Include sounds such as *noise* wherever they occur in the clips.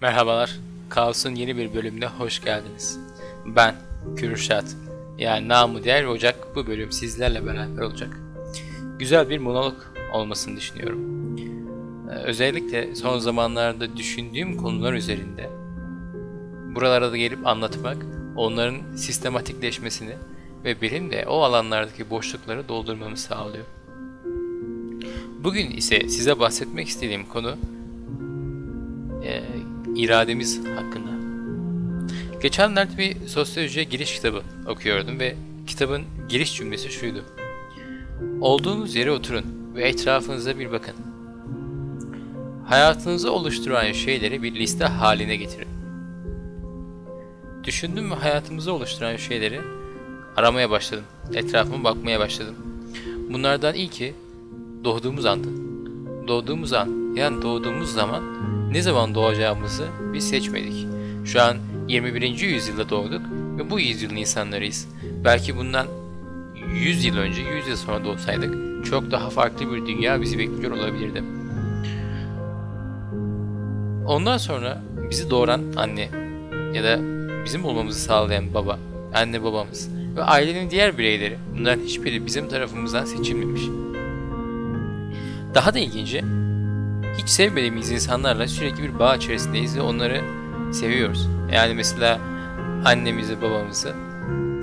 Merhabalar, Kaos'un yeni bir bölümüne hoş geldiniz. Ben, Kürşat, yani namı diğer Ocak bu bölüm sizlerle beraber olacak. Güzel bir monolog olmasını düşünüyorum. Ee, Özellikle son zamanlarda düşündüğüm konular üzerinde buralara da gelip anlatmak, onların sistematikleşmesini ve benim de o alanlardaki boşlukları doldurmamı sağlıyor. Bugün ise size bahsetmek istediğim konu e, irademiz hakkında. Geçenlerde bir sosyolojiye giriş kitabı okuyordum ve kitabın giriş cümlesi şuydu. Olduğunuz yere oturun ve etrafınıza bir bakın. Hayatınızı oluşturan şeyleri bir liste haline getirin. Düşündüm ve hayatımızı oluşturan şeyleri aramaya başladım. Etrafıma bakmaya başladım. Bunlardan ilki doğduğumuz andı. Doğduğumuz an, yani doğduğumuz zaman ne zaman doğacağımızı biz seçmedik. Şu an 21. yüzyılda doğduk ve bu yüzyılın insanlarıyız. Belki bundan 100 yıl önce, 100 yıl sonra doğsaydık çok daha farklı bir dünya bizi bekliyor olabilirdi. Ondan sonra bizi doğuran anne ya da bizim olmamızı sağlayan baba, anne babamız ve ailenin diğer bireyleri bunların hiçbiri bizim tarafımızdan seçilmemiş. Daha da ilginci, hiç sevmediğimiz insanlarla sürekli bir bağ içerisindeyiz ve onları seviyoruz. Yani mesela annemizi, babamızı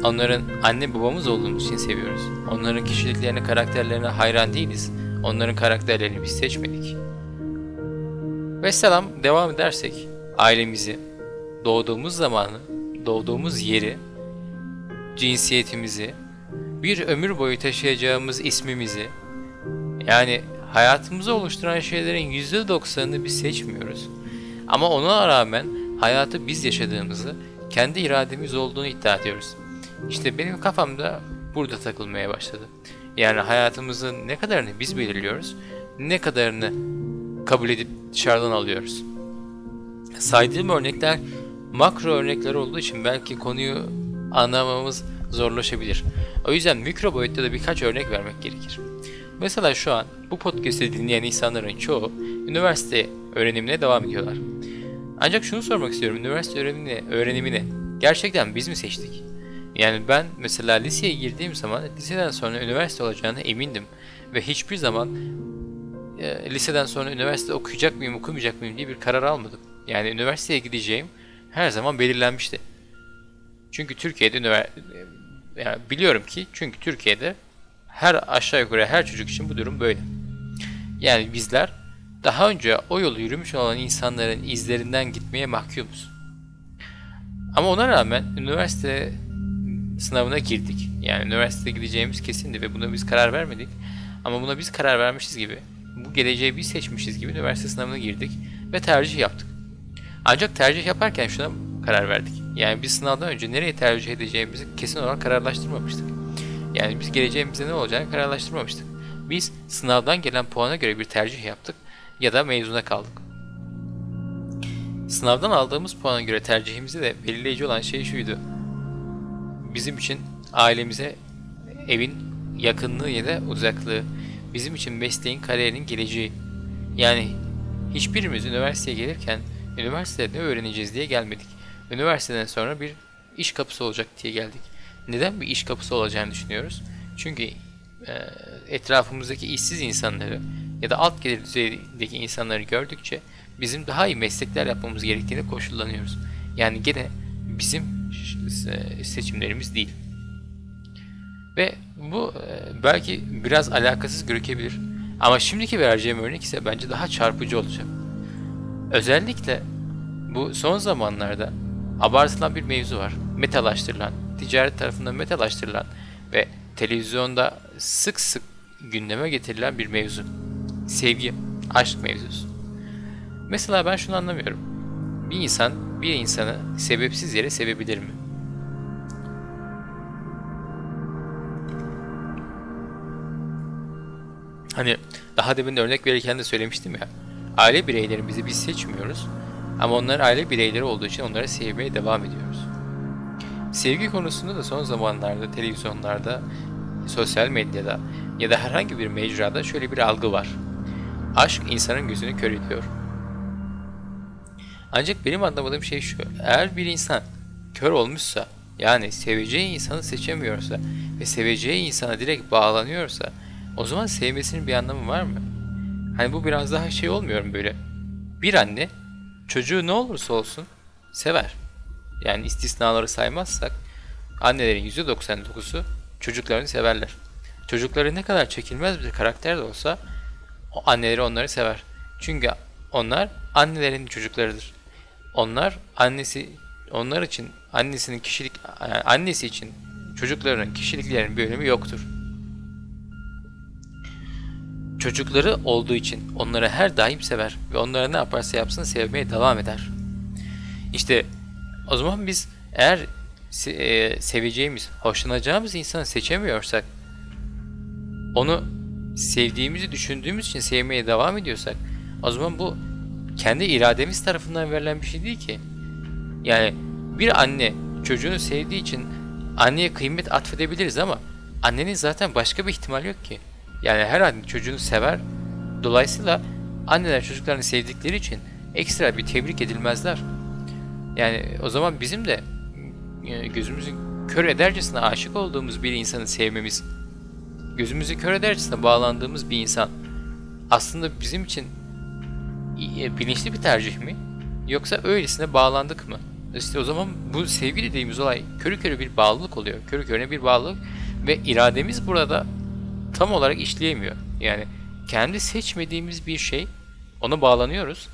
onların anne babamız olduğumuz için seviyoruz. Onların kişiliklerine, karakterlerine hayran değiliz. Onların karakterlerini biz seçmedik. Ve selam devam edersek ailemizi, doğduğumuz zamanı, doğduğumuz yeri, cinsiyetimizi, bir ömür boyu taşıyacağımız ismimizi, yani hayatımızı oluşturan şeylerin %90'ını biz seçmiyoruz. Ama ona rağmen hayatı biz yaşadığımızı, kendi irademiz olduğunu iddia ediyoruz. İşte benim kafamda burada takılmaya başladı. Yani hayatımızın ne kadarını biz belirliyoruz, ne kadarını kabul edip dışarıdan alıyoruz. Saydığım örnekler makro örnekler olduğu için belki konuyu anlamamız zorlaşabilir. O yüzden mikro boyutta da birkaç örnek vermek gerekir. Mesela şu an bu podcast'i dinleyen insanların çoğu üniversite öğrenimine devam ediyorlar. Ancak şunu sormak istiyorum. Üniversite öğrenimini, öğrenimini gerçekten biz mi seçtik? Yani ben mesela liseye girdiğim zaman liseden sonra üniversite olacağını emindim. Ve hiçbir zaman e, liseden sonra üniversite okuyacak mıyım okumayacak mıyım diye bir karar almadım. Yani üniversiteye gideceğim her zaman belirlenmişti. Çünkü Türkiye'de yani biliyorum ki çünkü Türkiye'de her aşağı yukarı her çocuk için bu durum böyle. Yani bizler daha önce o yolu yürümüş olan insanların izlerinden gitmeye mahkumuz. Ama ona rağmen üniversite sınavına girdik. Yani üniversiteye gideceğimiz kesindi ve buna biz karar vermedik. Ama buna biz karar vermişiz gibi, bu geleceği biz seçmişiz gibi üniversite sınavına girdik ve tercih yaptık. Ancak tercih yaparken şuna karar verdik. Yani biz sınavdan önce nereye tercih edeceğimizi kesin olarak kararlaştırmamıştık. Yani biz geleceğimizde ne olacağını kararlaştırmamıştık. Biz sınavdan gelen puana göre bir tercih yaptık ya da mezuna kaldık. Sınavdan aldığımız puana göre tercihimizi de belirleyici olan şey şuydu. Bizim için ailemize evin yakınlığı ya da uzaklığı, bizim için mesleğin, kariyerin geleceği. Yani hiçbirimiz üniversiteye gelirken üniversitede ne öğreneceğiz diye gelmedik. Üniversiteden sonra bir iş kapısı olacak diye geldik. Neden bir iş kapısı olacağını düşünüyoruz? Çünkü e, etrafımızdaki işsiz insanları ya da alt gelir düzeydeki insanları gördükçe bizim daha iyi meslekler yapmamız gerektiğini koşullanıyoruz. Yani gene bizim seçimlerimiz değil. Ve bu e, belki biraz alakasız gözükebilir. Ama şimdiki vereceğim örnek ise bence daha çarpıcı olacak. Özellikle bu son zamanlarda abartılan bir mevzu var. Metalaştırılan, ticaret tarafından metalaştırılan ve televizyonda sık sık gündeme getirilen bir mevzu. Sevgi, aşk mevzusu. Mesela ben şunu anlamıyorum. Bir insan bir insanı sebepsiz yere sevebilir mi? Hani daha demin örnek verirken de söylemiştim ya. Aile bireylerimizi biz seçmiyoruz. Ama onlar aile bireyleri olduğu için onları sevmeye devam ediyoruz. Sevgi konusunda da son zamanlarda televizyonlarda, sosyal medyada ya da herhangi bir mecrada şöyle bir algı var. Aşk insanın gözünü kör ediyor. Ancak benim anlamadığım şey şu. Eğer bir insan kör olmuşsa yani seveceği insanı seçemiyorsa ve seveceği insana direkt bağlanıyorsa o zaman sevmesinin bir anlamı var mı? Hani bu biraz daha şey olmuyor mu böyle? Bir anne çocuğu ne olursa olsun sever. Yani istisnaları saymazsak annelerin %99'u çocuklarını severler. Çocukları ne kadar çekilmez bir karakter de olsa o anneleri onları sever. Çünkü onlar annelerin çocuklarıdır. Onlar annesi onlar için annesinin kişilik yani annesi için çocuklarının kişiliklerinin bir önemi yoktur. Çocukları olduğu için onları her daim sever ve onlara ne yaparsa yapsın sevmeye devam eder. İşte o zaman biz eğer e, seveceğimiz, hoşlanacağımız insanı seçemiyorsak, onu sevdiğimizi düşündüğümüz için sevmeye devam ediyorsak, o zaman bu kendi irademiz tarafından verilen bir şey değil ki. Yani bir anne çocuğunu sevdiği için anneye kıymet atfedebiliriz ama annenin zaten başka bir ihtimal yok ki. Yani her anne çocuğunu sever. Dolayısıyla anneler çocuklarını sevdikleri için ekstra bir tebrik edilmezler. Yani o zaman bizim de e, gözümüzü kör edercesine aşık olduğumuz bir insanı sevmemiz, gözümüzü kör edercesine bağlandığımız bir insan aslında bizim için e, bilinçli bir tercih mi? Yoksa öylesine bağlandık mı? İşte o zaman bu sevgi dediğimiz olay körü körü bir bağlılık oluyor. Körü körüne bir bağlılık ve irademiz burada tam olarak işleyemiyor. Yani kendi seçmediğimiz bir şey ona bağlanıyoruz.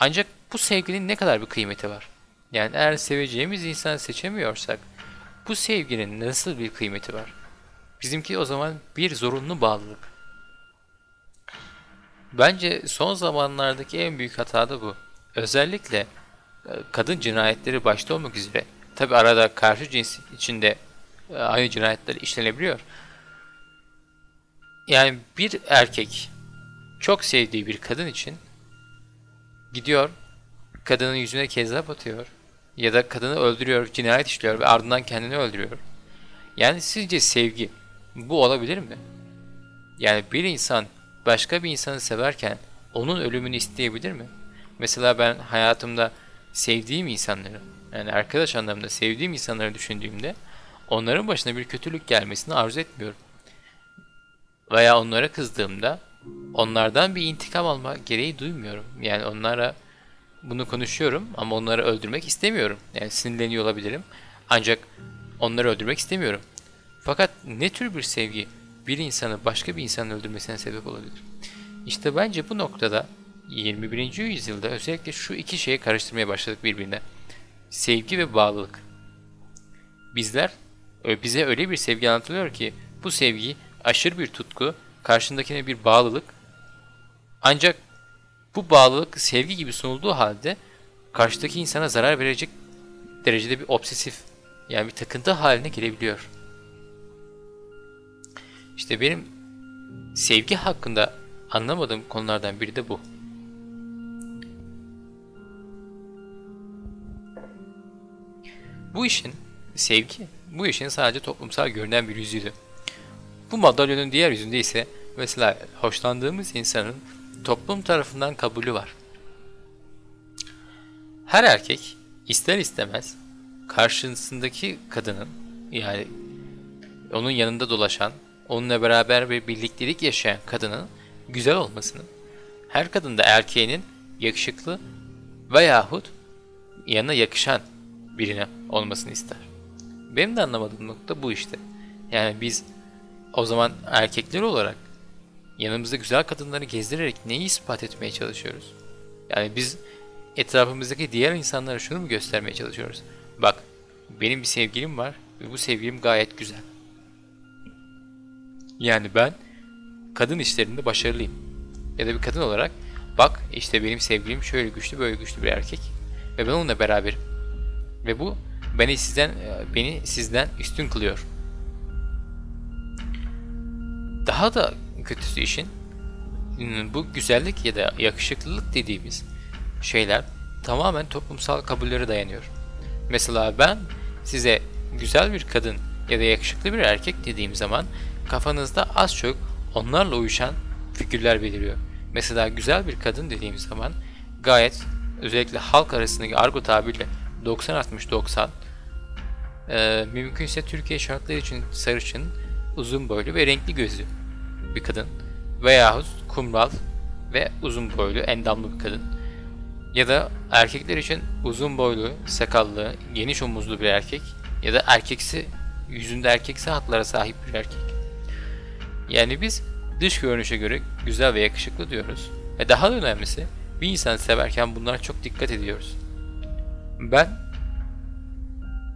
Ancak bu sevginin ne kadar bir kıymeti var? Yani eğer seveceğimiz insanı seçemiyorsak bu sevginin nasıl bir kıymeti var? Bizimki o zaman bir zorunlu bağlılık. Bence son zamanlardaki en büyük hata da bu. Özellikle e, kadın cinayetleri başta olmak üzere. Tabi arada karşı cins içinde e, aynı cinayetler işlenebiliyor. Yani bir erkek çok sevdiği bir kadın için gidiyor kadının yüzüne kezzap atıyor ya da kadını öldürüyor, cinayet işliyor ve ardından kendini öldürüyor. Yani sizce sevgi bu olabilir mi? Yani bir insan başka bir insanı severken onun ölümünü isteyebilir mi? Mesela ben hayatımda sevdiğim insanları, yani arkadaş anlamında sevdiğim insanları düşündüğümde onların başına bir kötülük gelmesini arzu etmiyorum. Veya onlara kızdığımda onlardan bir intikam alma gereği duymuyorum. Yani onlara bunu konuşuyorum ama onları öldürmek istemiyorum. Yani sinirleniyor olabilirim. Ancak onları öldürmek istemiyorum. Fakat ne tür bir sevgi bir insanı başka bir insanın öldürmesine sebep olabilir? İşte bence bu noktada 21. yüzyılda özellikle şu iki şeyi karıştırmaya başladık birbirine. Sevgi ve bağlılık. Bizler bize öyle bir sevgi anlatılıyor ki bu sevgi aşırı bir tutku, karşındakine bir bağlılık. Ancak bu bağlılık sevgi gibi sunulduğu halde karşıdaki insana zarar verecek derecede bir obsesif yani bir takıntı haline gelebiliyor. İşte benim sevgi hakkında anlamadığım konulardan biri de bu. Bu işin sevgi, bu işin sadece toplumsal görünen bir yüzüydü. Bu madalyonun diğer yüzünde ise mesela hoşlandığımız insanın toplum tarafından kabulü var. Her erkek ister istemez karşısındaki kadının yani onun yanında dolaşan, onunla beraber bir birliktelik yaşayan kadının güzel olmasını, her kadında erkeğinin yakışıklı veyahut yanına yakışan birine olmasını ister. Benim de anlamadığım nokta bu işte. Yani biz o zaman erkekler olarak yanımızda güzel kadınları gezdirerek neyi ispat etmeye çalışıyoruz? Yani biz etrafımızdaki diğer insanlara şunu mu göstermeye çalışıyoruz? Bak benim bir sevgilim var ve bu sevgilim gayet güzel. Yani ben kadın işlerinde başarılıyım. Ya da bir kadın olarak bak işte benim sevgilim şöyle güçlü böyle güçlü bir erkek ve ben onunla beraberim. Ve bu beni sizden beni sizden üstün kılıyor. Daha da kötüsü işin bu güzellik ya da yakışıklılık dediğimiz şeyler tamamen toplumsal kabullere dayanıyor. Mesela ben size güzel bir kadın ya da yakışıklı bir erkek dediğim zaman kafanızda az çok onlarla uyuşan figürler beliriyor. Mesela güzel bir kadın dediğim zaman gayet özellikle halk arasındaki argo tabiriyle 90-60-90 e, mümkünse Türkiye şartları için sarışın, uzun boylu ve renkli gözlü bir kadın veyahut kumral ve uzun boylu, endamlı bir kadın. Ya da erkekler için uzun boylu, sakallı, geniş omuzlu bir erkek ya da erkeksi, yüzünde erkeksi hatlara sahip bir erkek. Yani biz dış görünüşe göre güzel ve yakışıklı diyoruz. Ve daha da önemlisi bir insanı severken bunlara çok dikkat ediyoruz. Ben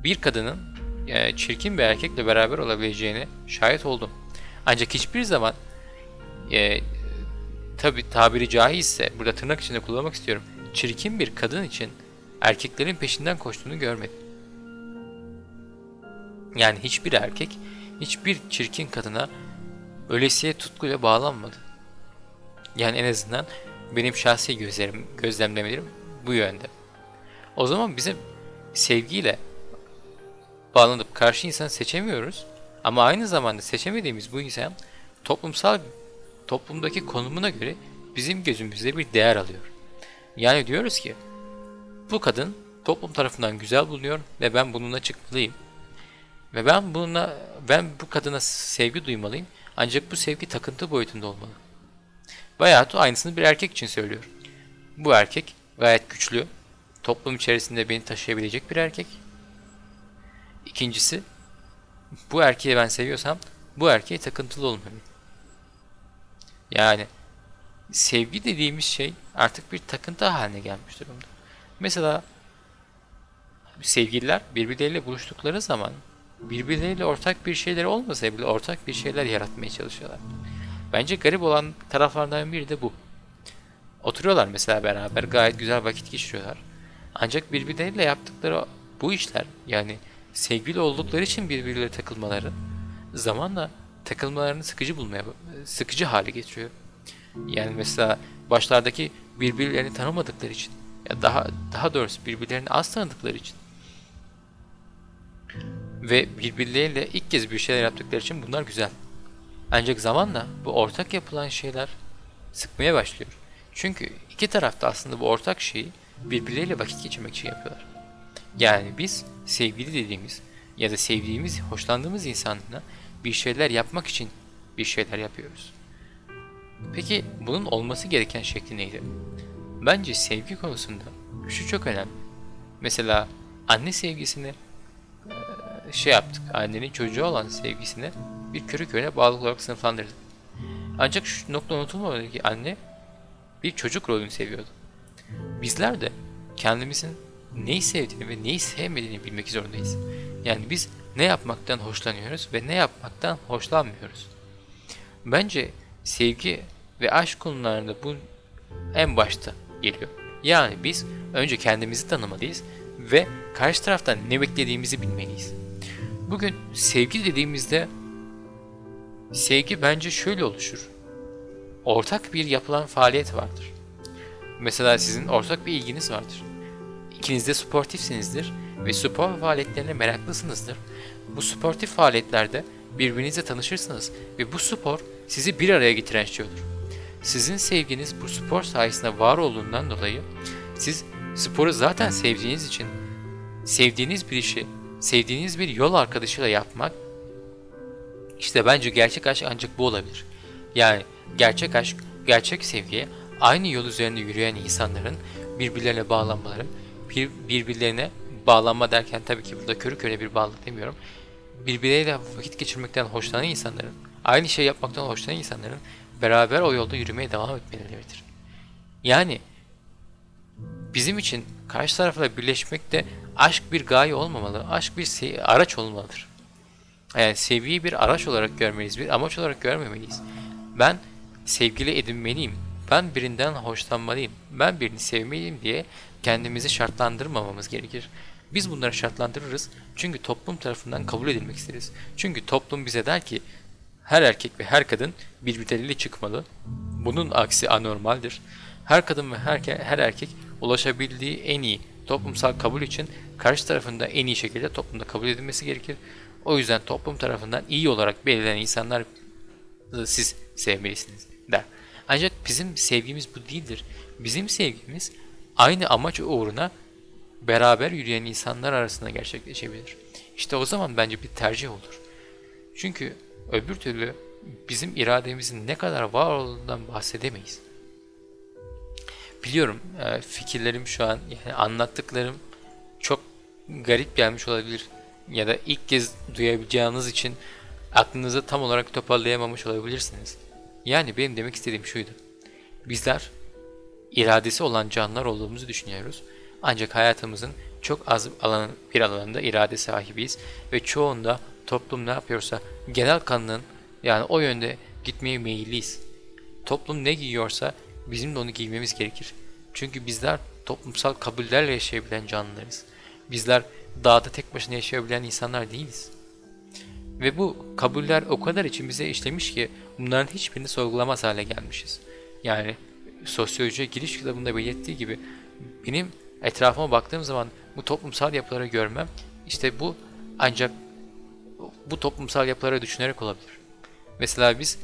bir kadının e, çirkin bir erkekle beraber olabileceğine şahit oldum. Ancak hiçbir zaman e, tabi tabiri caizse burada tırnak içinde kullanmak istiyorum. Çirkin bir kadın için erkeklerin peşinden koştuğunu görmedim. Yani hiçbir erkek hiçbir çirkin kadına ölesiye tutkuyla bağlanmadı. Yani en azından benim şahsi gözlerim, gözlemlemelerim bu yönde. O zaman bizim sevgiyle bağlanıp karşı insan seçemiyoruz. Ama aynı zamanda seçemediğimiz bu insan toplumsal toplumdaki konumuna göre bizim gözümüzde bir değer alıyor. Yani diyoruz ki bu kadın toplum tarafından güzel bulunuyor ve ben bununla çıkmalıyım. Ve ben bununla ben bu kadına sevgi duymalıyım. Ancak bu sevgi takıntı boyutunda olmalı. Bayağı aynısını bir erkek için söylüyor. Bu erkek gayet güçlü, toplum içerisinde beni taşıyabilecek bir erkek. İkincisi, bu erkeği ben seviyorsam bu erkeğe takıntılı olmalıyım. Yani sevgi dediğimiz şey artık bir takıntı haline gelmiş durumda. Mesela sevgililer birbirleriyle buluştukları zaman birbirleriyle ortak bir şeyler olmasa bile ortak bir şeyler yaratmaya çalışıyorlar. Bence garip olan taraflardan biri de bu. Oturuyorlar mesela beraber gayet güzel vakit geçiriyorlar. Ancak birbirleriyle yaptıkları bu işler yani sevgili oldukları için birbirleriyle takılmaları zamanla takılmalarını sıkıcı bulmaya sıkıcı hale getiriyor. Yani mesela başlardaki birbirlerini tanımadıkları için ya daha daha doğrusu birbirlerini az tanıdıkları için ve birbirleriyle ilk kez bir şeyler yaptıkları için bunlar güzel. Ancak zamanla bu ortak yapılan şeyler sıkmaya başlıyor. Çünkü iki tarafta aslında bu ortak şeyi birbirleriyle vakit geçirmek için yapıyorlar. Yani biz sevgili dediğimiz ya da sevdiğimiz, hoşlandığımız insanla bir şeyler yapmak için bir şeyler yapıyoruz. Peki bunun olması gereken şekli neydi? Bence sevgi konusunda şu çok önemli. Mesela anne sevgisini şey yaptık. Annenin çocuğu olan sevgisini bir körü körüne bağlı olarak sınıflandırdık. Ancak şu nokta unutulmamalı ki anne bir çocuk rolünü seviyordu. Bizler de kendimizin neyi sevdiğini ve neyi sevmediğini bilmek zorundayız. Yani biz ne yapmaktan hoşlanıyoruz ve ne yapmaktan hoşlanmıyoruz. Bence sevgi ve aşk konularında bu en başta geliyor. Yani biz önce kendimizi tanımalıyız ve karşı taraftan ne beklediğimizi bilmeliyiz. Bugün sevgi dediğimizde sevgi bence şöyle oluşur. Ortak bir yapılan faaliyet vardır. Mesela sizin ortak bir ilginiz vardır. İkiniz de sportifsinizdir ve spor faaliyetlerine meraklısınızdır. Bu sportif faaliyetlerde birbirinizle tanışırsınız ve bu spor sizi bir araya getiren şey olur. Sizin sevginiz bu spor sayesinde var olduğundan dolayı siz sporu zaten sevdiğiniz için sevdiğiniz bir işi sevdiğiniz bir yol arkadaşıyla yapmak işte bence gerçek aşk ancak bu olabilir. Yani gerçek aşk, gerçek sevgiye aynı yol üzerinde yürüyen insanların birbirlerine bağlanmaları, bir, birbirlerine bağlanma derken tabii ki burada körü körüne bir bağlılık demiyorum. Birbirleriyle vakit geçirmekten hoşlanan insanların, aynı şey yapmaktan hoşlanan insanların beraber o yolda yürümeye devam etmeleridir. Yani bizim için karşı tarafla birleşmek de aşk bir gaye olmamalı, aşk bir araç olmalıdır. Yani sevgiyi bir araç olarak görmeliyiz, bir amaç olarak görmemeliyiz. Ben sevgili edinmeliyim, ben birinden hoşlanmalıyım, ben birini sevmeliyim diye kendimizi şartlandırmamamız gerekir. Biz bunları şartlandırırız çünkü toplum tarafından kabul edilmek isteriz. Çünkü toplum bize der ki her erkek ve her kadın birbirleriyle çıkmalı. Bunun aksi anormaldir. Her kadın ve her, her erkek ulaşabildiği en iyi toplumsal kabul için karşı tarafında en iyi şekilde toplumda kabul edilmesi gerekir. O yüzden toplum tarafından iyi olarak belirlenen insanlar siz sevmelisiniz der. Ancak bizim sevgimiz bu değildir. Bizim sevgimiz aynı amaç uğruna beraber yürüyen insanlar arasında gerçekleşebilir. İşte o zaman bence bir tercih olur. Çünkü öbür türlü bizim irademizin ne kadar var olduğundan bahsedemeyiz. Biliyorum e, fikirlerim şu an yani anlattıklarım çok garip gelmiş olabilir ya da ilk kez duyabileceğiniz için aklınızı tam olarak toparlayamamış olabilirsiniz. Yani benim demek istediğim şuydu. Bizler iradesi olan canlılar olduğumuzu düşünüyoruz. Ancak hayatımızın çok az alan, bir alanında irade sahibiyiz ve çoğunda toplum ne yapıyorsa genel kanının yani o yönde gitmeye meyilliyiz. Toplum ne giyiyorsa bizim de onu giymemiz gerekir. Çünkü bizler toplumsal kabullerle yaşayabilen canlılarız. Bizler dağda tek başına yaşayabilen insanlar değiliz. Ve bu kabuller o kadar içimize işlemiş ki bunların hiçbirini sorgulamaz hale gelmişiz. Yani sosyolojiye giriş kitabında belirttiği gibi benim etrafıma baktığım zaman bu toplumsal yapıları görmem işte bu ancak bu toplumsal yapılara düşünerek olabilir. Mesela biz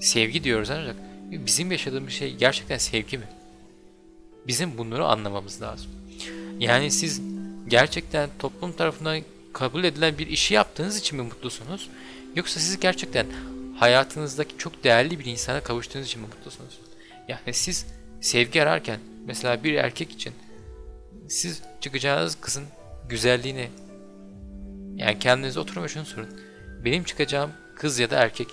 sevgi diyoruz ancak bizim yaşadığımız şey gerçekten sevgi mi? Bizim bunları anlamamız lazım. Yani siz gerçekten toplum tarafından kabul edilen bir işi yaptığınız için mi mutlusunuz? Yoksa siz gerçekten hayatınızdaki çok değerli bir insana kavuştuğunuz için mi mutlusunuz? Yani siz sevgi ararken mesela bir erkek için siz çıkacağınız kızın güzelliğini yani kendinize oturun ve şunu sorun. Benim çıkacağım kız ya da erkek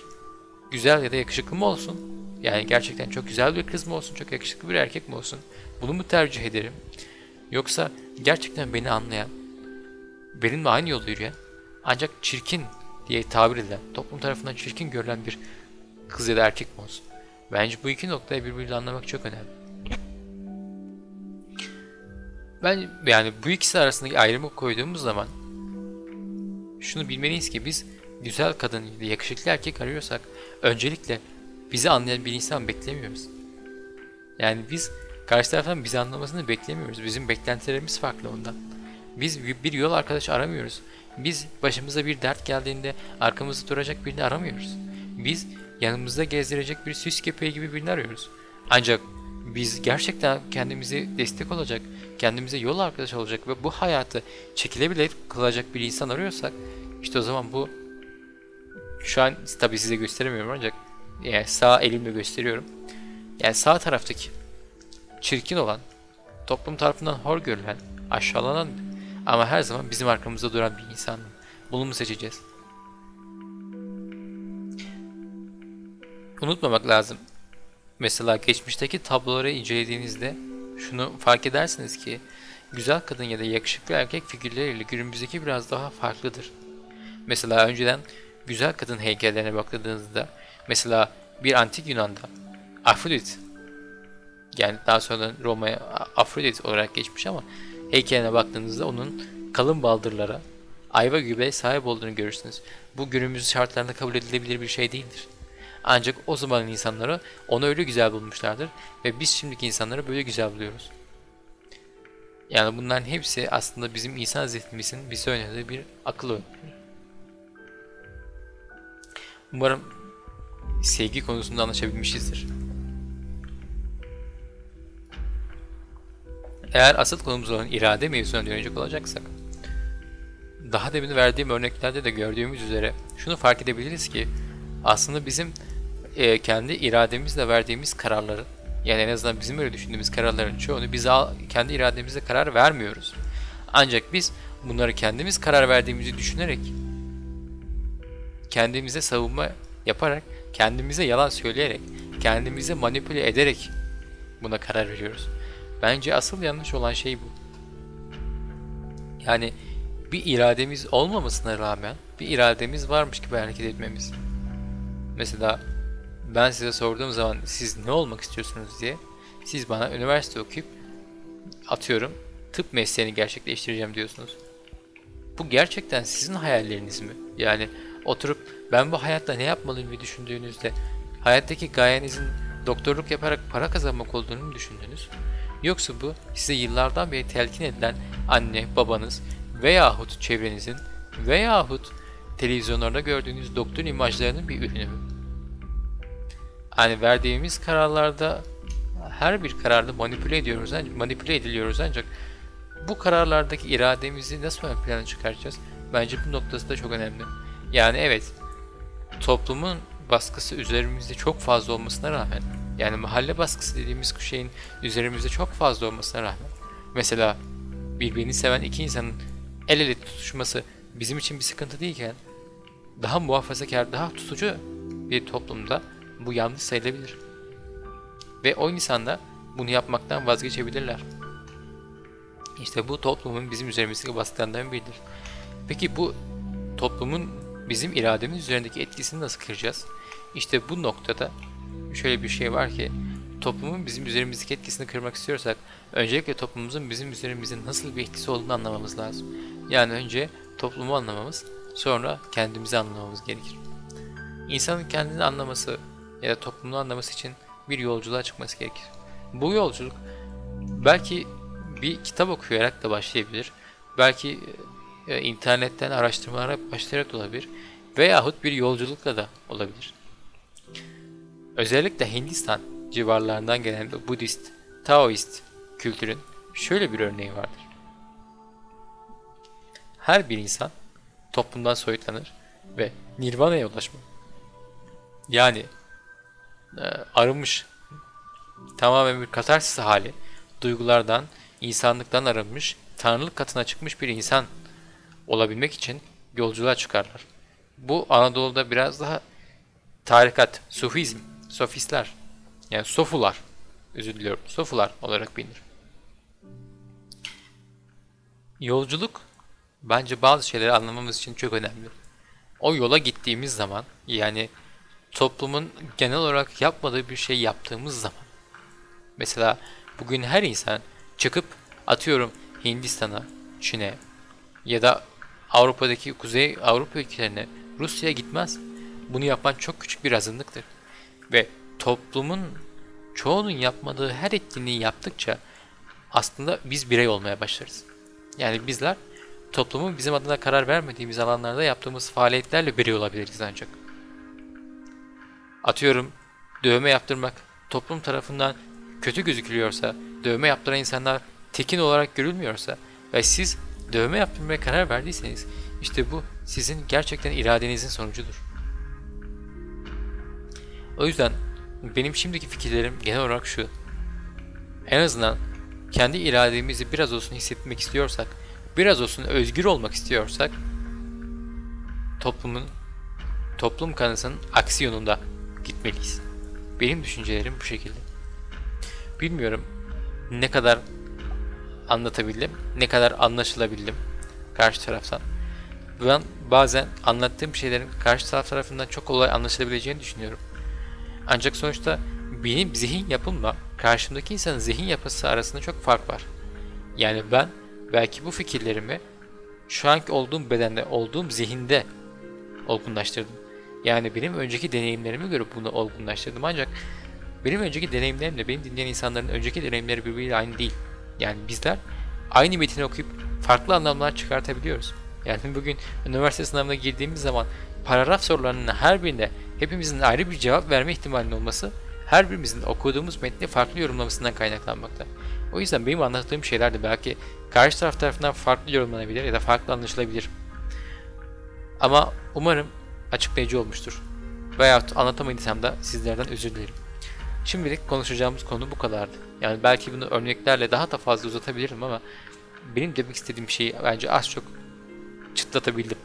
güzel ya da yakışıklı mı olsun? Yani gerçekten çok güzel bir kız mı olsun, çok yakışıklı bir erkek mi olsun? Bunu mu tercih ederim? Yoksa gerçekten beni anlayan, benimle aynı yolda yürüyen, ancak çirkin diye tabir edilen, toplum tarafından çirkin görülen bir kız ya da erkek mi olsun? Bence bu iki noktayı birbiriyle anlamak çok önemli. Ben yani bu ikisi arasındaki ayrımı koyduğumuz zaman şunu bilmeliyiz ki biz güzel kadın ya da yakışıklı erkek arıyorsak öncelikle bizi anlayan bir insan beklemiyoruz. Yani biz karşı taraftan bizi anlamasını beklemiyoruz. Bizim beklentilerimiz farklı ondan. Biz bir yol arkadaş aramıyoruz. Biz başımıza bir dert geldiğinde arkamızda duracak birini aramıyoruz. Biz yanımızda gezdirecek bir süs köpeği gibi birini arıyoruz. Ancak biz gerçekten kendimize destek olacak, kendimize yol arkadaş olacak ve bu hayatı çekilebilir kılacak bir insan arıyorsak işte o zaman bu şu an tabi size gösteremiyorum ancak yani sağ elimle gösteriyorum. Yani sağ taraftaki çirkin olan, toplum tarafından hor görülen, aşağılanan ama her zaman bizim arkamızda duran bir insan. Bunu mu seçeceğiz? Unutmamak lazım. Mesela geçmişteki tabloları incelediğinizde şunu fark edersiniz ki güzel kadın ya da yakışıklı erkek figürleriyle günümüzdeki biraz daha farklıdır. Mesela önceden güzel kadın heykellerine bakıldığınızda mesela bir antik Yunan'da Afrodit yani daha sonra Roma'ya Afrodit olarak geçmiş ama heykeline baktığınızda onun kalın baldırlara ayva gibi sahip olduğunu görürsünüz. Bu günümüz şartlarında kabul edilebilir bir şey değildir. Ancak o zamanın insanları onu öyle güzel bulmuşlardır ve biz şimdiki insanları böyle güzel buluyoruz. Yani bunların hepsi aslında bizim insan zihnimizin bize önerdiği bir akıl oyunu. Umarım sevgi konusunda anlaşabilmişizdir. Eğer asıl konumuz olan irade mevzusuna dönecek olacaksak, daha demin verdiğim örneklerde de gördüğümüz üzere şunu fark edebiliriz ki aslında bizim e, kendi irademizle verdiğimiz kararların yani en azından bizim öyle düşündüğümüz kararların çoğunu biz kendi irademizle karar vermiyoruz. Ancak biz bunları kendimiz karar verdiğimizi düşünerek kendimize savunma yaparak, kendimize yalan söyleyerek, kendimize manipüle ederek buna karar veriyoruz. Bence asıl yanlış olan şey bu. Yani bir irademiz olmamasına rağmen bir irademiz varmış gibi hareket etmemiz. Mesela ben size sorduğum zaman siz ne olmak istiyorsunuz diye siz bana üniversite okuyup atıyorum tıp mesleğini gerçekleştireceğim diyorsunuz. Bu gerçekten sizin hayalleriniz mi? Yani oturup ben bu hayatta ne yapmalıyım diye düşündüğünüzde hayattaki gayenizin doktorluk yaparak para kazanmak olduğunu mu düşündünüz? Yoksa bu size yıllardan beri telkin edilen anne, babanız veyahut çevrenizin veyahut televizyonlarda gördüğünüz doktor imajlarının bir ürünü mü? Yani verdiğimiz kararlarda her bir kararda manipüle ediyoruz, ancak, manipüle ediliyoruz ancak bu kararlardaki irademizi nasıl ön plana çıkaracağız? Bence bu noktası da çok önemli. Yani evet, toplumun baskısı üzerimizde çok fazla olmasına rağmen, yani mahalle baskısı dediğimiz şeyin üzerimizde çok fazla olmasına rağmen, mesela birbirini seven iki insanın el ele tutuşması bizim için bir sıkıntı değilken, daha muhafazakar, daha tutucu bir toplumda bu yanlış sayılabilir. Ve o insanlar bunu yapmaktan vazgeçebilirler. İşte bu toplumun bizim üzerimizdeki baskılarından biridir. Peki bu toplumun bizim irademiz üzerindeki etkisini nasıl kıracağız? İşte bu noktada şöyle bir şey var ki toplumun bizim üzerimizdeki etkisini kırmak istiyorsak öncelikle toplumumuzun bizim üzerimizin nasıl bir etkisi olduğunu anlamamız lazım. Yani önce toplumu anlamamız, sonra kendimizi anlamamız gerekir. İnsanın kendini anlaması ya da toplumunu anlaması için bir yolculuğa çıkması gerekir. Bu yolculuk belki bir kitap okuyarak da başlayabilir. Belki e, internetten araştırmalara başlayarak da olabilir. Veyahut bir yolculukla da olabilir. Özellikle Hindistan civarlarından gelen Budist, Taoist kültürün şöyle bir örneği vardır. Her bir insan toplumdan soyutlanır ve nirvana'ya ulaşmak. Yani e, arınmış, tamamen bir katarsis hali, duygulardan, insanlıktan arınmış, tanrılık katına çıkmış bir insan olabilmek için yolculuğa çıkarlar. Bu Anadolu'da biraz daha tarikat, sufizm, sofistler, yani sofular, özür diliyorum, sofular olarak bilinir. Yolculuk bence bazı şeyleri anlamamız için çok önemli. O yola gittiğimiz zaman, yani toplumun genel olarak yapmadığı bir şey yaptığımız zaman, mesela bugün her insan çıkıp atıyorum Hindistan'a, Çin'e ya da Avrupa'daki Kuzey Avrupa ülkelerine Rusya'ya gitmez. Bunu yapan çok küçük bir azınlıktır. Ve toplumun çoğunun yapmadığı her etkinliği yaptıkça aslında biz birey olmaya başlarız. Yani bizler toplumun bizim adına karar vermediğimiz alanlarda yaptığımız faaliyetlerle birey olabiliriz ancak. Atıyorum dövme yaptırmak toplum tarafından kötü gözükülüyorsa, dövme yaptıran insanlar tekin olarak görülmüyorsa ve siz dövme yaptırmaya karar verdiyseniz işte bu sizin gerçekten iradenizin sonucudur. O yüzden benim şimdiki fikirlerim genel olarak şu. En azından kendi irademizi biraz olsun hissetmek istiyorsak, biraz olsun özgür olmak istiyorsak toplumun toplum kanısının aksi yolunda gitmeliyiz. Benim düşüncelerim bu şekilde. Bilmiyorum ne kadar anlatabildim, ne kadar anlaşılabildim karşı taraftan. Ben bazen anlattığım şeylerin karşı taraf tarafından çok kolay anlaşılabileceğini düşünüyorum. Ancak sonuçta benim zihin yapımla karşımdaki insanın zihin yapısı arasında çok fark var. Yani ben belki bu fikirlerimi şu anki olduğum bedende, olduğum zihinde olgunlaştırdım. Yani benim önceki deneyimlerime göre bunu olgunlaştırdım ancak benim önceki deneyimlerimle benim dinleyen insanların önceki deneyimleri birbiriyle aynı değil. Yani bizler aynı metini okuyup farklı anlamlar çıkartabiliyoruz. Yani *laughs* bugün üniversite sınavına girdiğimiz zaman paragraf sorularının her birinde hepimizin ayrı bir cevap verme ihtimalinin olması her birimizin okuduğumuz metni farklı yorumlamasından kaynaklanmakta. O yüzden benim anlattığım şeyler de belki karşı taraf tarafından farklı yorumlanabilir ya da farklı anlaşılabilir. Ama umarım açıklayıcı olmuştur. Veyahut anlatamadıysam da sizlerden özür dilerim. Şimdilik konuşacağımız konu bu kadardı. Yani belki bunu örneklerle daha da fazla uzatabilirim ama benim demek istediğim şeyi bence az çok çıtlatabildim.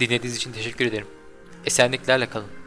Dinlediğiniz için teşekkür ederim. Esenliklerle kalın.